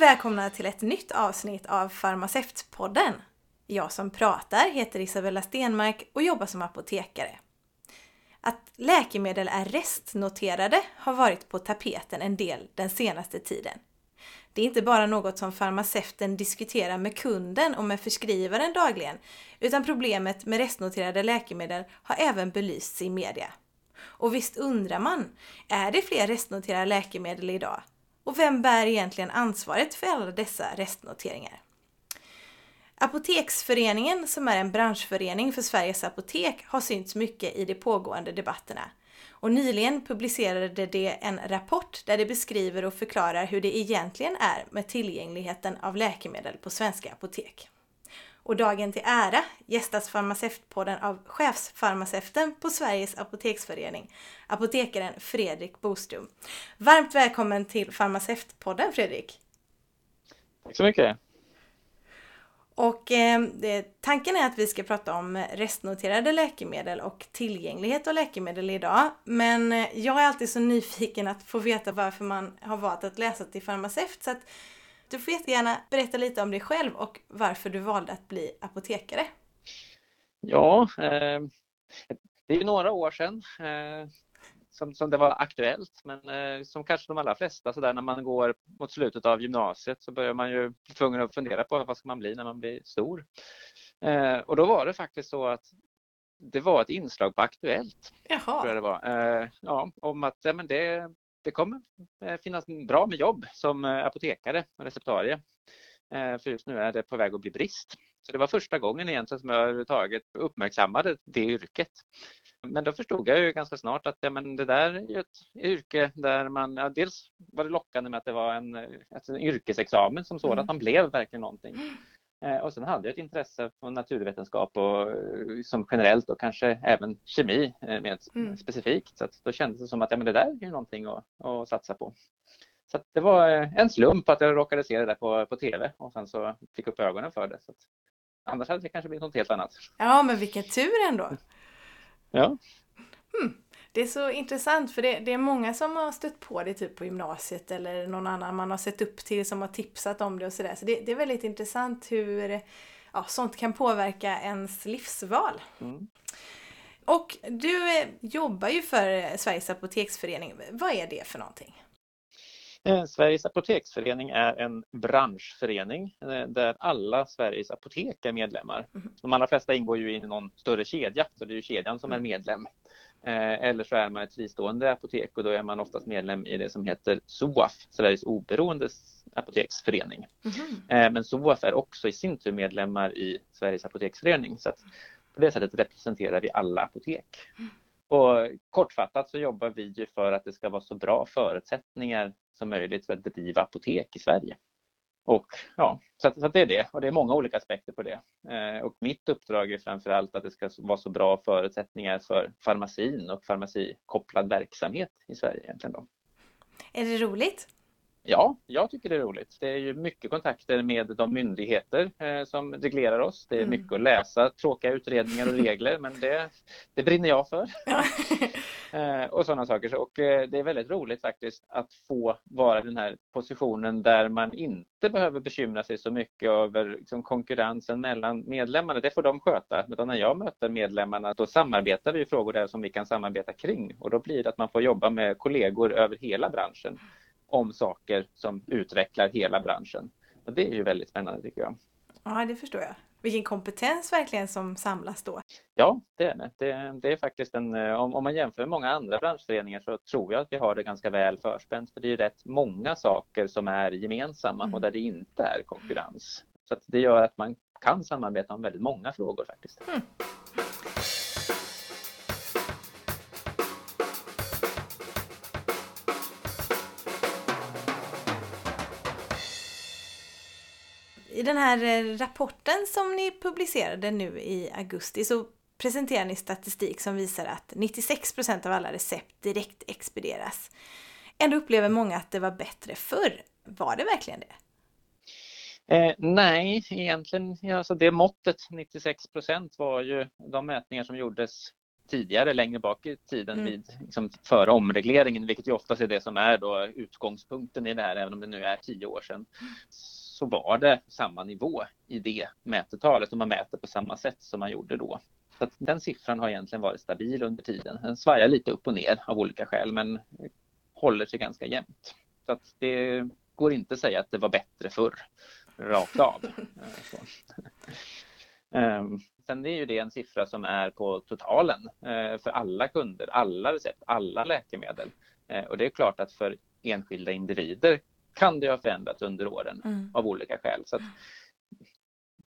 Hej och välkomna till ett nytt avsnitt av Farmaceutpodden. Jag som pratar heter Isabella Stenmark och jobbar som apotekare. Att läkemedel är restnoterade har varit på tapeten en del den senaste tiden. Det är inte bara något som farmaceuten diskuterar med kunden och med förskrivaren dagligen, utan problemet med restnoterade läkemedel har även belysts i media. Och visst undrar man, är det fler restnoterade läkemedel idag? Och vem bär egentligen ansvaret för alla dessa restnoteringar? Apoteksföreningen, som är en branschförening för Sveriges apotek, har synts mycket i de pågående debatterna. Och nyligen publicerade det en rapport där det beskriver och förklarar hur det egentligen är med tillgängligheten av läkemedel på svenska apotek. Och dagen till ära gästas Farmaceutpodden av chefsfarmaceuten på Sveriges apoteksförening, apotekaren Fredrik Boström. Varmt välkommen till Farmaceutpodden Fredrik! Tack så mycket! Och eh, tanken är att vi ska prata om restnoterade läkemedel och tillgänglighet av läkemedel idag. Men eh, jag är alltid så nyfiken att få veta varför man har valt att läsa till farmaceut. Så att du får jättegärna berätta lite om dig själv och varför du valde att bli apotekare. Ja, eh, det är ju några år sedan eh, som, som det var aktuellt, men eh, som kanske de allra flesta så där när man går mot slutet av gymnasiet så börjar man ju tvungen att fundera på vad ska man bli när man blir stor. Eh, och då var det faktiskt så att det var ett inslag på Aktuellt. Jaha. Tror jag det var. Eh, ja, om att ja, men det, det kommer eh, finnas bra med jobb som eh, apotekare och receptarie. Eh, för just nu är det på väg att bli brist. Så det var första gången egentligen som jag överhuvudtaget uppmärksammade det yrket. Men då förstod jag ju ganska snart att ja, men det där är ett yrke där man, ja, dels var det lockande med att det var en, alltså en yrkesexamen som sådan, mm. man blev verkligen någonting. Eh, och sen hade jag ett intresse för naturvetenskap och som generellt och kanske även kemi med mm. specifikt. Så då kändes det som att ja, men det där är någonting att, att satsa på. Så det var en slump att jag råkade se det där på, på TV och sen så fick upp ögonen för det. Så annars hade det kanske blivit något helt annat. Ja, men vilken tur ändå. Ja. Hmm. Det är så intressant för det, det, är många som har stött på det typ på gymnasiet eller någon annan man har sett upp till som har tipsat om det och sådär. Så det, det, är väldigt intressant hur ja, sånt kan påverka ens livsval. Mm. Och du eh, jobbar ju för Sveriges Apoteksförening. Vad är det för någonting? Eh, Sveriges apoteksförening är en branschförening eh, där alla Sveriges apotek är medlemmar. Mm. De allra flesta ingår ju i någon större kedja, så det är ju kedjan som är mm. medlem. Eh, eller så är man ett fristående apotek och då är man oftast medlem i det som heter SOAF, Sveriges oberoende apoteksförening. Mm. Men SOAF är också i sin tur medlemmar i Sveriges apoteksförening. Så på det sättet representerar vi alla apotek. Mm. Och kortfattat så jobbar vi för att det ska vara så bra förutsättningar som möjligt för att bedriva apotek i Sverige. Och ja, så, så det är det och det är många olika aspekter på det. Eh, och mitt uppdrag är framförallt att det ska vara så bra förutsättningar för farmacin och farmacikopplad verksamhet i Sverige egentligen. Då. Är det roligt? Ja, jag tycker det är roligt. Det är ju mycket kontakter med de myndigheter eh, som reglerar oss. Det är mm. mycket att läsa, tråkiga utredningar och regler, men det, det brinner jag för. Eh, och sådana saker. Och eh, det är väldigt roligt faktiskt att få vara i den här positionen där man inte behöver bekymra sig så mycket över liksom, konkurrensen mellan medlemmarna. Det får de sköta. Utan när jag möter medlemmarna då samarbetar vi i frågor där som vi kan samarbeta kring och då blir det att man får jobba med kollegor över hela branschen om saker som utvecklar hela branschen. Och det är ju väldigt spännande tycker jag. Ja, det förstår jag. Vilken kompetens verkligen som samlas då. Ja, det är det. Det, det är faktiskt en, eh, om, om, man jämför med många andra branschföreningar så tror jag att vi har det ganska väl förspänt. För det är rätt många saker som är gemensamma mm. och där det inte är konkurrens. Så det gör att man kan samarbeta om väldigt många frågor faktiskt. Mm. I den här eh, rapporten som ni publicerade nu i augusti så presenterar ni statistik som visar att 96% av alla recept direkt expedieras. Ändå upplever många att det var bättre förr. Var det verkligen det? Eh, nej, egentligen, alltså det måttet 96% var ju de mätningar som gjordes tidigare, längre bak i tiden, mm. vid, liksom, före omregleringen, vilket ju oftast är det som är då utgångspunkten i det här, även om det nu är tio år sedan, så var det samma nivå i det mätetalet och man mäter på samma sätt som man gjorde då. Så den siffran har egentligen varit stabil under tiden. Den svajar lite upp och ner av olika skäl, men håller sig ganska jämnt. Så att det går inte att säga att det var bättre förr, rakt av. um, sen är ju det en siffra som är på totalen uh, för alla kunder, alla recept, alla läkemedel. Uh, och det är klart att för enskilda individer kan det ha förändrats under åren mm. av olika skäl. Så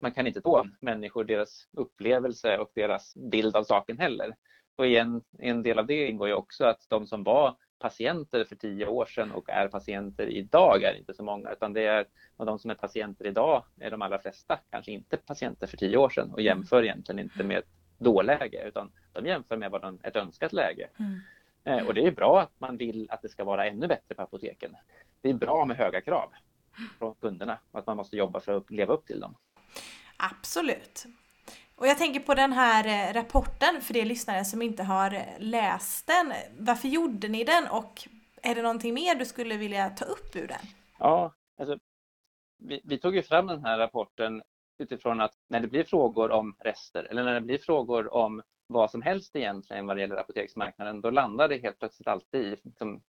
man kan inte få människor deras upplevelse och deras bild av saken heller. Och en, en del av det ingår ju också att de som var patienter för tio år sedan och är patienter idag är inte så många utan det är och de som är patienter idag är de allra flesta kanske inte patienter för tio år sedan och jämför egentligen inte med ett dåläge utan de jämför med vad de, ett önskat läge. Mm. Eh, och det är bra att man vill att det ska vara ännu bättre på apoteken. Det är bra med höga krav från kunderna och att man måste jobba för att leva upp till dem. Absolut. Och jag tänker på den här eh, rapporten för de lyssnare som inte har eh, läst den. Varför gjorde ni den och är det någonting mer du skulle vilja ta upp ur den? Ja, alltså, vi, vi tog ju fram den här rapporten utifrån att när det blir frågor om rester eller när det blir frågor om vad som helst egentligen vad det gäller apoteksmarknaden, då landar det helt plötsligt alltid i liksom,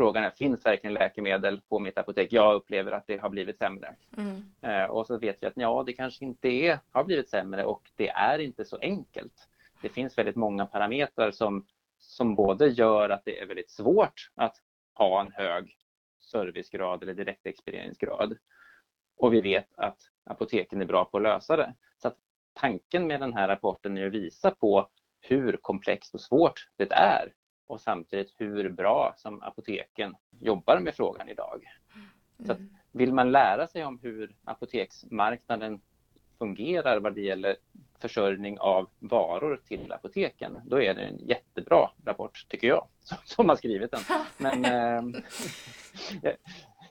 frågan är, finns verkligen läkemedel på mitt apotek? Jag upplever att det har blivit sämre. Mm. Eh, och så vet vi att ja, det kanske inte är, har blivit sämre och det är inte så enkelt. Det finns väldigt många parametrar som, som både gör att det är väldigt svårt att ha en hög servicegrad eller direktexperiensgrad. Och vi vet att apoteken är bra på att lösa det. Så att tanken med den här rapporten är att visa på hur komplext och svårt det är och samtidigt hur bra som apoteken jobbar med frågan idag. Så mm. vill man lära sig om hur apoteksmarknaden fungerar vad det gäller försörjning av varor till apoteken, då är det en jättebra rapport, tycker jag, som har skrivit den. Men eh,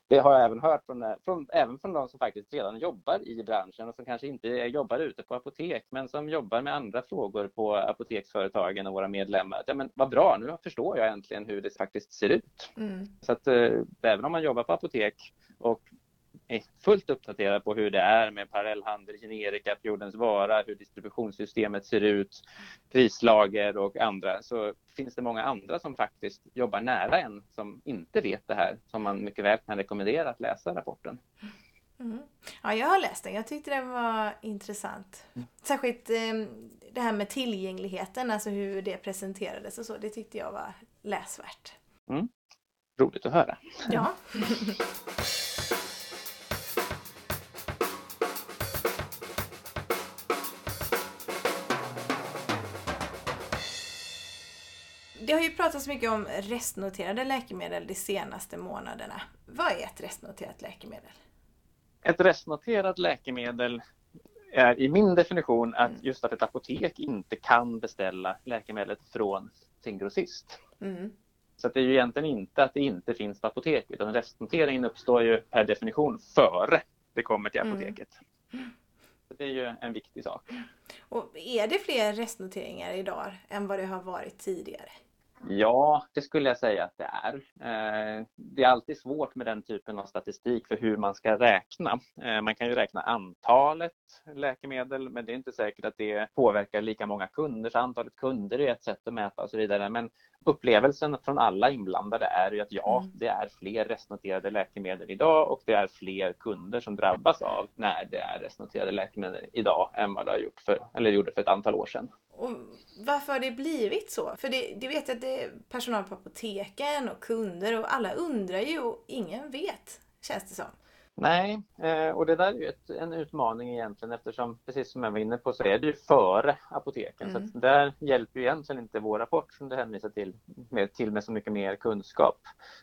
det har jag även hört från, från, även från de som faktiskt redan jobbar i branschen och som kanske inte jobbar ute på apotek men som jobbar med andra frågor på apoteksföretagen och våra medlemmar. Ja, men vad bra, nu förstår jag äntligen hur det faktiskt ser ut. Mm. Så att eh, även om man jobbar på apotek och är fullt uppdaterad på hur det är med parallellhandel, generika, jordens vara, hur distributionssystemet ser ut, prislager och andra, så finns det många andra som faktiskt jobbar nära en som inte vet det här, som man mycket väl kan rekommendera att läsa rapporten. Mm. Ja, jag har läst den. Jag tyckte den var intressant. Mm. Särskilt eh, det här med tillgängligheten, alltså hur det presenterades och så. Det tyckte jag var läsvärt. Mm. Roligt att höra. Ja. Det har ju pratats mycket om restnoterade läkemedel de senaste månaderna. Vad är ett restnoterat läkemedel? Ett restnoterat läkemedel är i min definition att mm. just att ett apotek inte kan beställa läkemedlet från sin grossist. Mm. Så det är ju egentligen inte att det inte finns på apotek utan restnoteringen uppstår ju per definition före det kommer till mm. apoteket. Mm. Så det är ju en viktig sak. Och är det fler restnoteringar idag än vad det har varit tidigare? Ja, det skulle jag säga att det är. Eh, det är alltid svårt med den typen av statistik för hur man ska räkna. Eh, man kan ju räkna antalet läkemedel, men det är inte säkert att det påverkar lika många kunder. Så antalet kunder är ett sätt att mäta och så vidare. Men upplevelsen från alla inblandade är ju att ja, mm. det är fler restnoterade läkemedel idag och det är fler kunder som drabbas av när det är restnoterade läkemedel idag än vad det har gjort för, eller gjorde för ett antal år sedan. Och varför har det blivit så? För det, det vet jag att det är personal på apoteken och kunder och alla undrar ju och ingen vet, känns det som. Nej, eh, och det där är ju ett, en utmaning egentligen eftersom precis som jag var inne på så är det ju före apoteken. Mm. Så där hjälper ju egentligen inte vår rapport som du hänvisar till med, till med så mycket mer kunskap.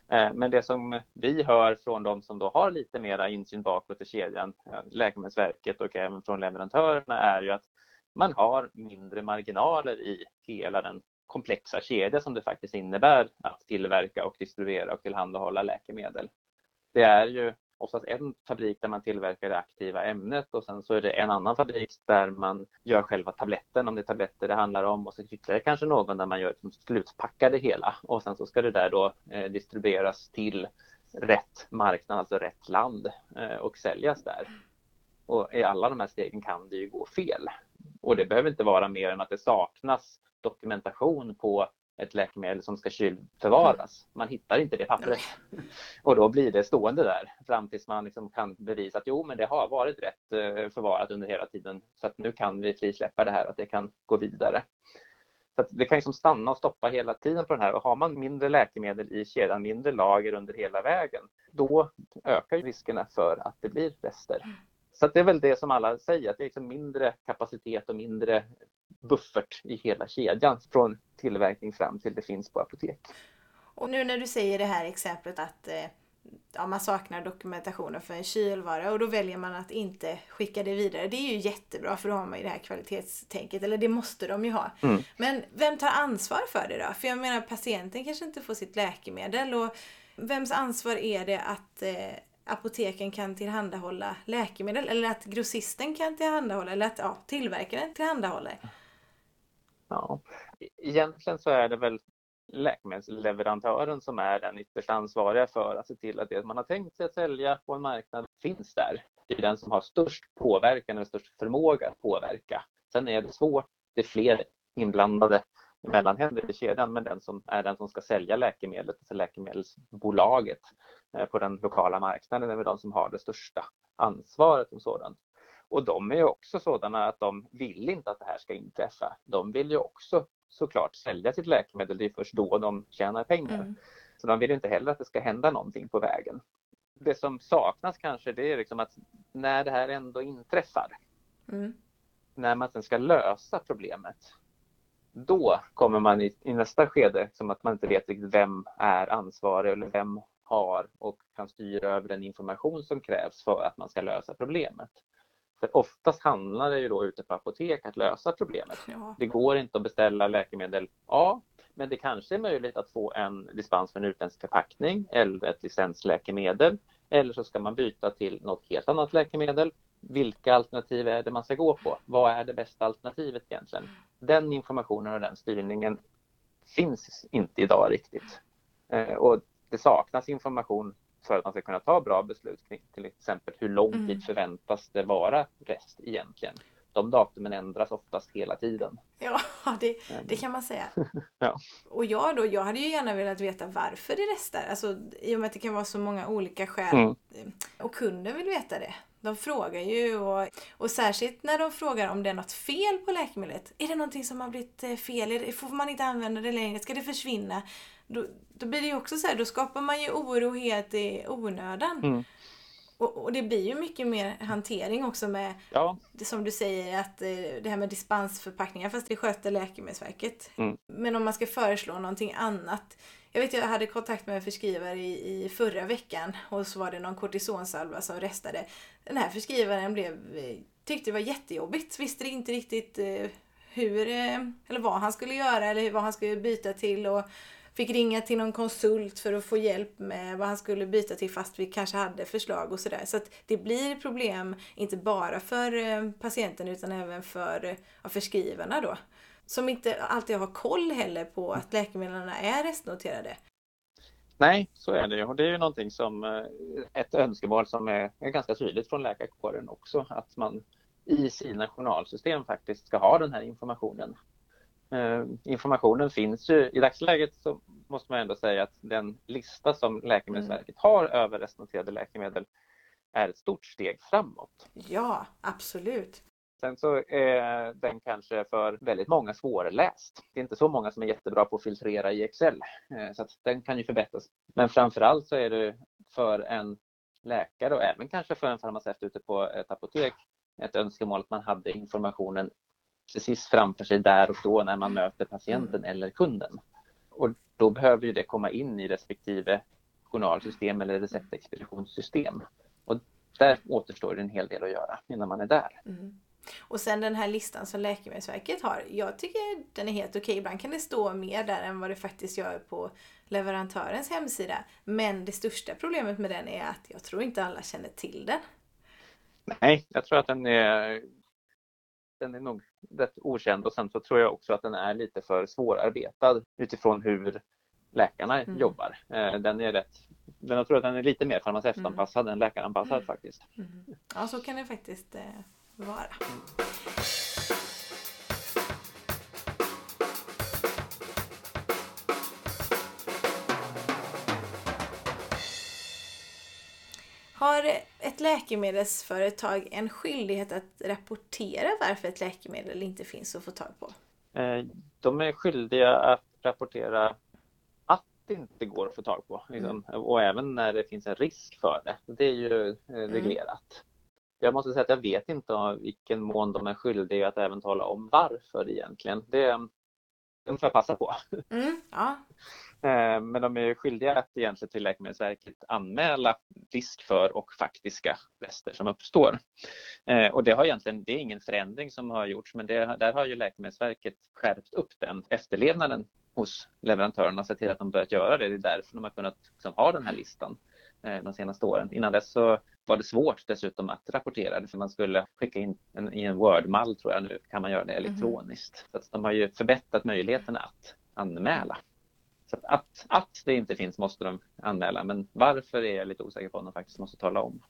Eh, men det som vi hör från de som då har lite mera insyn bakåt i kedjan, Läkemedelsverket och även från leverantörerna är ju att man har mindre marginaler i hela den komplexa kedja som det faktiskt innebär att tillverka och distribuera och tillhandahålla läkemedel. Det är ju oftast en fabrik där man tillverkar det aktiva ämnet och sen så är det en annan fabrik där man gör själva tabletten om det är tabletter det handlar om och så ytterligare kanske någon där man gör liksom som slutpackar det hela och sen så ska det där då eh, distribueras till rätt marknad, alltså rätt land eh, och säljas där. Och i alla de här stegen kan det ju gå fel. Och det behöver inte vara mer än att det saknas dokumentation på ett läkemedel som ska kylförvaras. Man hittar inte det pappret. Och då blir det stående där fram tills man liksom kan bevisa att jo, men det har varit rätt eh, förvarat under hela tiden. Så att nu kan vi frisläppa det här, att det kan gå vidare. Så det kan liksom stanna och stoppa hela tiden på den här. Och har man mindre läkemedel i kedjan, mindre lager under hela vägen, då ökar riskerna för att det blir rester. Så det är väl det som alla säger, att det är liksom mindre kapacitet och mindre buffert i hela kedjan från tillverkning fram till det finns på apotek. Och nu när du säger det här exemplet att eh, ja, man saknar dokumentationen för en kylvara och då väljer man att inte skicka det vidare. Det är ju jättebra för då har man ju det här kvalitetstänket, eller det måste de ju ha. Mm. Men vem tar ansvar för det då? För jag menar patienten kanske inte får sitt läkemedel och vems ansvar är det att eh, apoteken kan tillhandahålla läkemedel eller att grossisten kan tillhandahålla eller att ja, tillverkaren tillhandahåller? Ja, egentligen så är det väl läkemedelsleverantören som är den ytterst ansvariga för att se till att det man har tänkt sig att sälja på en marknad finns där. Det är den som har störst påverkan eller störst förmåga att påverka. Sen är det svårt, det är fler inblandade mellanhänder i kedjan, men den som är den som ska sälja läkemedlet, alltså läkemedelsbolaget på den lokala marknaden, är de som har det största ansvaret som sådant. Och de är också sådana att de vill inte att det här ska inträffa. De vill ju också såklart sälja sitt läkemedel, det är först då de tjänar pengar. Mm. Så de vill inte heller att det ska hända någonting på vägen. Det som saknas kanske det är liksom att när det här ändå inträffar, mm. när man sen ska lösa problemet, då kommer man i, i, nästa skede som att man inte vet riktigt vem är ansvarig eller vem har och kan styra över den information som krävs för att man ska lösa problemet. För oftast handlar det ju då ute på apotek att lösa problemet. Ja. Det går inte att beställa läkemedel A, men det kanske är möjligt att få en dispens för en utländsk förpackning eller ett licensläkemedel. Eller så ska man byta till något helt annat läkemedel. Vilka alternativ är det man ska gå på? Vad är det bästa alternativet egentligen? Den informationen och den styrningen finns inte idag riktigt. Eh, och det saknas information för att man ska kunna ta bra beslut kring till exempel hur lång tid mm. förväntas det vara rest egentligen. De datumen ändras oftast hela tiden. Ja, det, det kan man säga. ja. Och jag då, jag hade ju gärna velat veta varför det restar. Alltså, I och med att det kan vara så många olika skäl. Mm. Och kunden vill veta det. De frågar ju och, och särskilt när de frågar om det är något fel på läkemedlet. Är det någonting som har blivit eh, fel? Får man inte använda det längre? Ska det försvinna? Då, då blir det ju också så här, då skapar man ju oro helt i onödan. Mm. Och, och, det blir ju mycket mer hantering också med, ja. det som du säger, att eh, det här med dispensförpackningar, fast det sköter Läkemedelsverket. Mm. Men om man ska föreslå någonting annat. Jag vet, jag hade kontakt med en förskrivare i, i förra veckan och så var det någon kortisonsalva som restade. Den här förskrivaren blev, tyckte det var jättejobbigt, visste inte riktigt eh, hur, eh, eller vad han skulle göra eller vad han skulle byta till. Och fick ringa till någon konsult för att få hjälp med vad han skulle byta till fast vi kanske hade förslag och sådär. Så att det blir problem, inte bara för eh, patienten utan även för ja, förskrivarna då. Som inte alltid har koll heller på att läkemedlen är restnoterade. Nej, så är det. Och det är ju någonting som eh, ett önskemål som är, är ganska tydligt från läkarkåren också, att man i sina journalsystem faktiskt ska ha den här informationen. Eh, informationen finns ju. I dagsläget så måste man ändå säga att den lista som Läkemedelsverket mm. har över restnoterade läkemedel är ett stort steg framåt. Ja, absolut. Sen så är den kanske för väldigt många svårläst. Det är inte så många som är jättebra på att filtrera i Excel, eh, så att den kan ju förbättras. Men framförallt så är det för en läkare och även kanske för en farmaceut ute på ett apotek ett önskemål att man hade informationen precis framför sig där och då när man möter patienten mm. eller kunden. Och då behöver ju det komma in i respektive journalsystem eller receptexpeditionssystem. Och där återstår det en hel del att göra innan man är där. Mm. Och sen den här listan som Läkemedelsverket har, jag tycker den är helt okej. Ibland kan det stå mer där än vad det faktiskt gör på leverantörens hemsida. Men det största problemet med den är att jag tror inte alla känner till den. Nej, jag tror att den är den är nog rätt okänd och sen så tror jag också att den är lite för svårarbetad utifrån hur läkarna mm. jobbar. Eh, den är rätt, men jag tror att den är lite mer farmaceutanpassad mm. än läkaranpassad mm. faktiskt. Mm. Ja, så kan det faktiskt eh, vara. Har ett läkemedelsföretag en skyldighet att rapportera varför ett läkemedel inte finns att få tag på? Eh, de är skyldiga att rapportera att det inte går att få tag på liksom. mm. och även när det finns en risk för det. Det är ju eh, mm. reglerat. Jag måste säga att jag vet inte i vilken mån de är skyldiga att även tala om varför egentligen. Det, de får jag passa på. Mm, ja. Eh, men de är skyldiga att egentligen till Läkemedelsverket anmäla risk för och faktiska rester som uppstår. Eh, och det har egentligen, det är ingen förändring som har gjorts men det, där har ju Läkemedelsverket skärpt upp den efterlevnaden hos leverantörerna och sett till att de börjat göra det. Det är därför de har kunnat liksom, ha den här listan eh, de senaste åren. Innan dess så var det svårt dessutom att rapportera det för man skulle skicka in en, i en Word-mall tror jag nu kan man göra det mhm. elektroniskt. Mm. Så de har ju förbättrat möjligheterna att anmäla. Så att, att det inte finns måste de anmäla men varför är jag lite osäker på om de faktiskt måste tala om.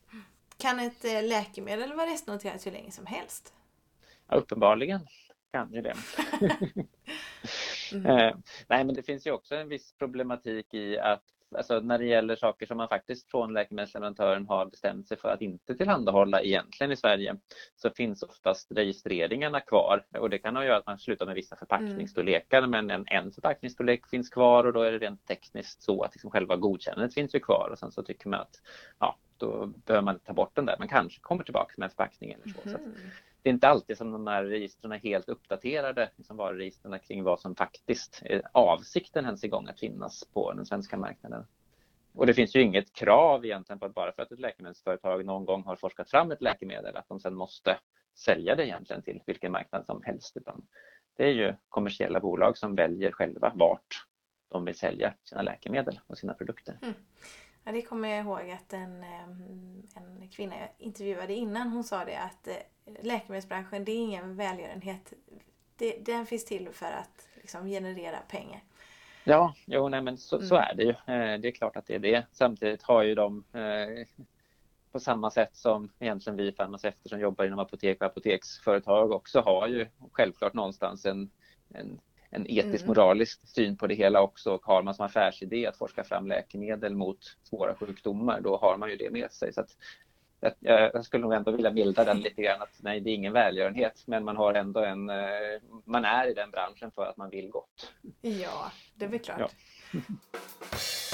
Kan ett eh, läkemedel vara restnoterat hur länge som helst? Ja, uppenbarligen kan ju det. mm. eh, nej men det finns ju också en viss problematik i att alltså när det gäller saker som man faktiskt från läkemedelsleverantören har bestämt sig för att inte tillhandahålla egentligen i Sverige så finns oftast registreringarna kvar och det kan ha att göra att man slutar med vissa förpackningsstorlekar mm. men en, en förpackningsstorlek finns kvar och då är det rent tekniskt så att liksom själva godkännandet finns ju kvar och sen så tycker man att ja, då behöver man ta bort den där men kanske kommer tillbaka med en förpackning eller så. Mm. så det är inte alltid som de här registren är helt uppdaterade, liksom varuregistren kring vad som faktiskt är avsikten ens igång att finnas på den svenska marknaden. Och det finns ju inget krav egentligen på att bara för att ett läkemedelsföretag någon gång har forskat fram ett läkemedel att de sedan måste sälja det egentligen till vilken marknad som helst. Utan det är ju kommersiella bolag som väljer själva vart de vill sälja sina läkemedel och sina produkter. Mm. Ja, det kommer jag ihåg att en, en kvinna jag intervjuade innan hon sa det att eh, läkemedelsbranschen det är ingen välgörenhet. Det, den finns till för att liksom, generera pengar. Ja, jo, nej, men så, mm. så, är det ju. Eh, det är klart att det är det. Samtidigt har ju de eh, på samma sätt som egentligen vi farmaceuter som jobbar inom apotek och apoteksföretag också har ju självklart någonstans en, en en etisk mm. moralisk syn på det hela också och har man som affärsidé att forska fram läkemedel mot svåra sjukdomar då har man ju det med sig. Så att, jag skulle nog ändå vilja milda den lite grann att nej, det är ingen välgörenhet men man har ändå en, eh, man är i den branschen för att man vill gott. Ja, det är väl klart. Ja.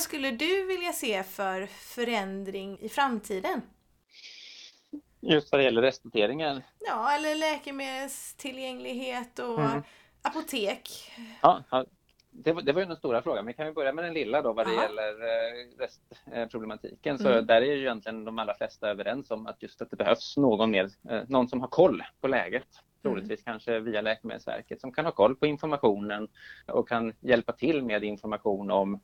Vad skulle du vilja se för förändring i framtiden? Just vad det gäller restnoteringen? Ja, eller läkemedelstillgänglighet och mm. apotek. Ja, det var, det var ju den stora frågan. Vi kan ju börja med den lilla då vad det Aha. gäller eh, restproblematiken. Så mm. där är ju egentligen de allra flesta överens om att just att det behövs någon mer, eh, någon som har koll på läget. Troligtvis mm. kanske via Läkemedelsverket som kan ha koll på informationen och kan hjälpa till med information om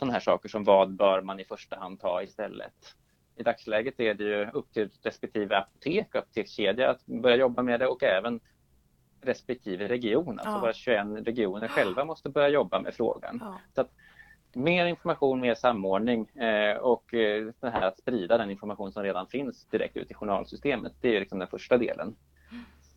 sådana här saker som vad bör man i första hand ta istället. I dagsläget är det ju upp till respektive apotek och apotekskedja att börja jobba med det och även respektive region. Alltså ja. våra 21 regioner själva måste börja jobba med frågan. Ja. Så att, mer information, mer samordning eh, och eh, det här att sprida den information som redan finns direkt ut i journalsystemet. Det är liksom den första delen.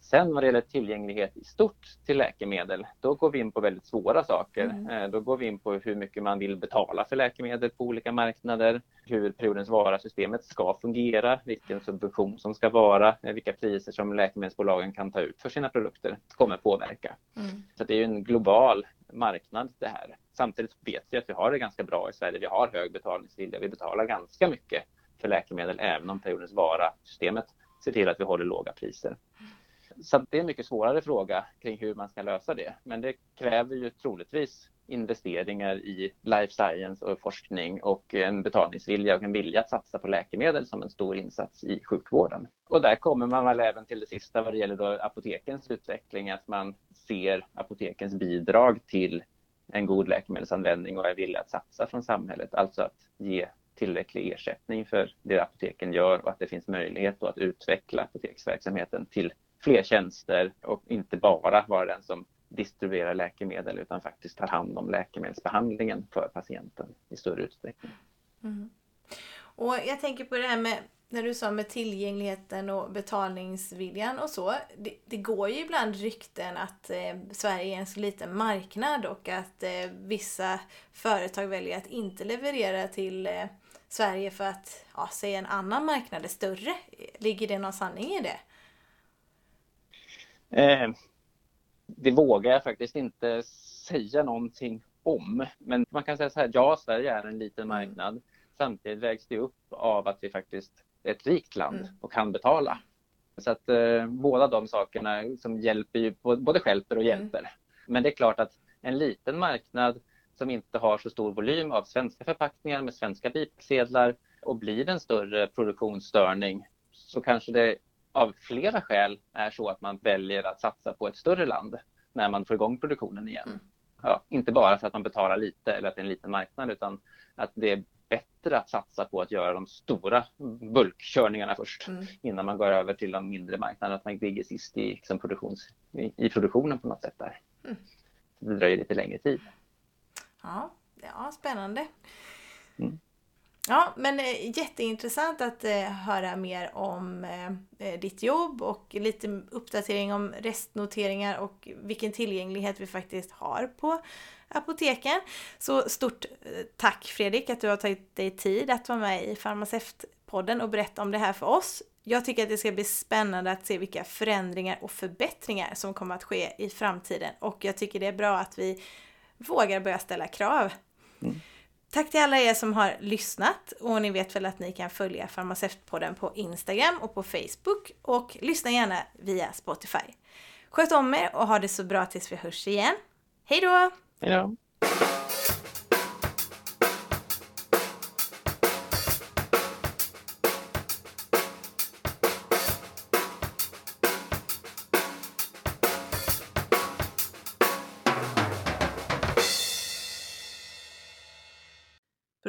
Sen vad det gäller tillgänglighet i stort till läkemedel, då går vi in på väldigt svåra saker. Mm. Eh, då går vi in på hur mycket man vill betala för läkemedel på olika marknader, hur periodens vara-systemet ska fungera, vilken subvention som ska vara, eh, vilka priser som läkemedelsbolagen kan ta ut för sina produkter kommer påverka. Mm. Så det är en global marknad det här. Samtidigt vet vi att vi har det ganska bra i Sverige. Vi har hög betalningsvilja. Vi betalar ganska mycket för läkemedel även om periodens vara-systemet ser till att vi håller låga priser. Så det är en mycket svårare fråga kring hur man ska lösa det. Men det kräver ju troligtvis investeringar i life science och forskning och en betalningsvilja och en vilja att satsa på läkemedel som en stor insats i sjukvården. Och där kommer man väl även till det sista vad det gäller då apotekens utveckling, att man ser apotekens bidrag till en god läkemedelsanvändning och är villig att satsa från samhället, alltså att ge tillräcklig ersättning för det apoteken gör och att det finns möjlighet att utveckla apoteksverksamheten till fler tjänster och inte bara vara den som distribuerar läkemedel utan faktiskt tar hand om läkemedelsbehandlingen för patienten i större utsträckning. Mm. Och jag tänker på det här med när du sa med tillgängligheten och betalningsviljan och så. Det, det går ju ibland rykten att eh, Sverige är en så liten marknad och att eh, vissa företag väljer att inte leverera till eh, Sverige för att ja, säga en annan marknad är större. Ligger det någon sanning i det? Eh, det vågar jag faktiskt inte säga någonting om. Men man kan säga så här, ja, Sverige är en liten marknad. Samtidigt vägs det upp av att vi faktiskt är ett rikt land mm. och kan betala. Så att eh, båda de sakerna som hjälper ju, både hjälper och mm. hjälper. Mm. Men det är klart att en liten marknad som inte har så stor volym av svenska förpackningar med svenska bipsedlar och blir en större produktionsstörning så kanske det av flera skäl är så att man väljer att satsa på ett större land när man får igång produktionen igen. Mm. Ja, inte bara för att man betalar lite eller att det är en liten marknad utan att det är bättre att satsa på att göra de stora bulkkörningarna först mm. innan man går över till de mindre marknaderna. Att man ligger sist i, liksom, produktions, i, i, produktionen på något sätt där. Mm. Det dröjer lite längre tid. Ja, ja spännande. Mm. Ja, men eh, jätteintressant att eh, höra mer om eh, ditt jobb och lite uppdatering om restnoteringar och vilken tillgänglighet vi faktiskt har på apoteken. Så stort tack Fredrik att du har tagit dig tid att vara med i Farmaceutpodden och berätta om det här för oss. Jag tycker att det ska bli spännande att se vilka förändringar och förbättringar som kommer att ske i framtiden och jag tycker det är bra att vi vågar börja ställa krav. Mm. Tack till alla er som har lyssnat och ni vet väl att ni kan följa Farmaceutpodden på Instagram och på Facebook och lyssna gärna via Spotify. Sköt om er och ha det så bra tills vi hörs igen. Hej då! Hej då!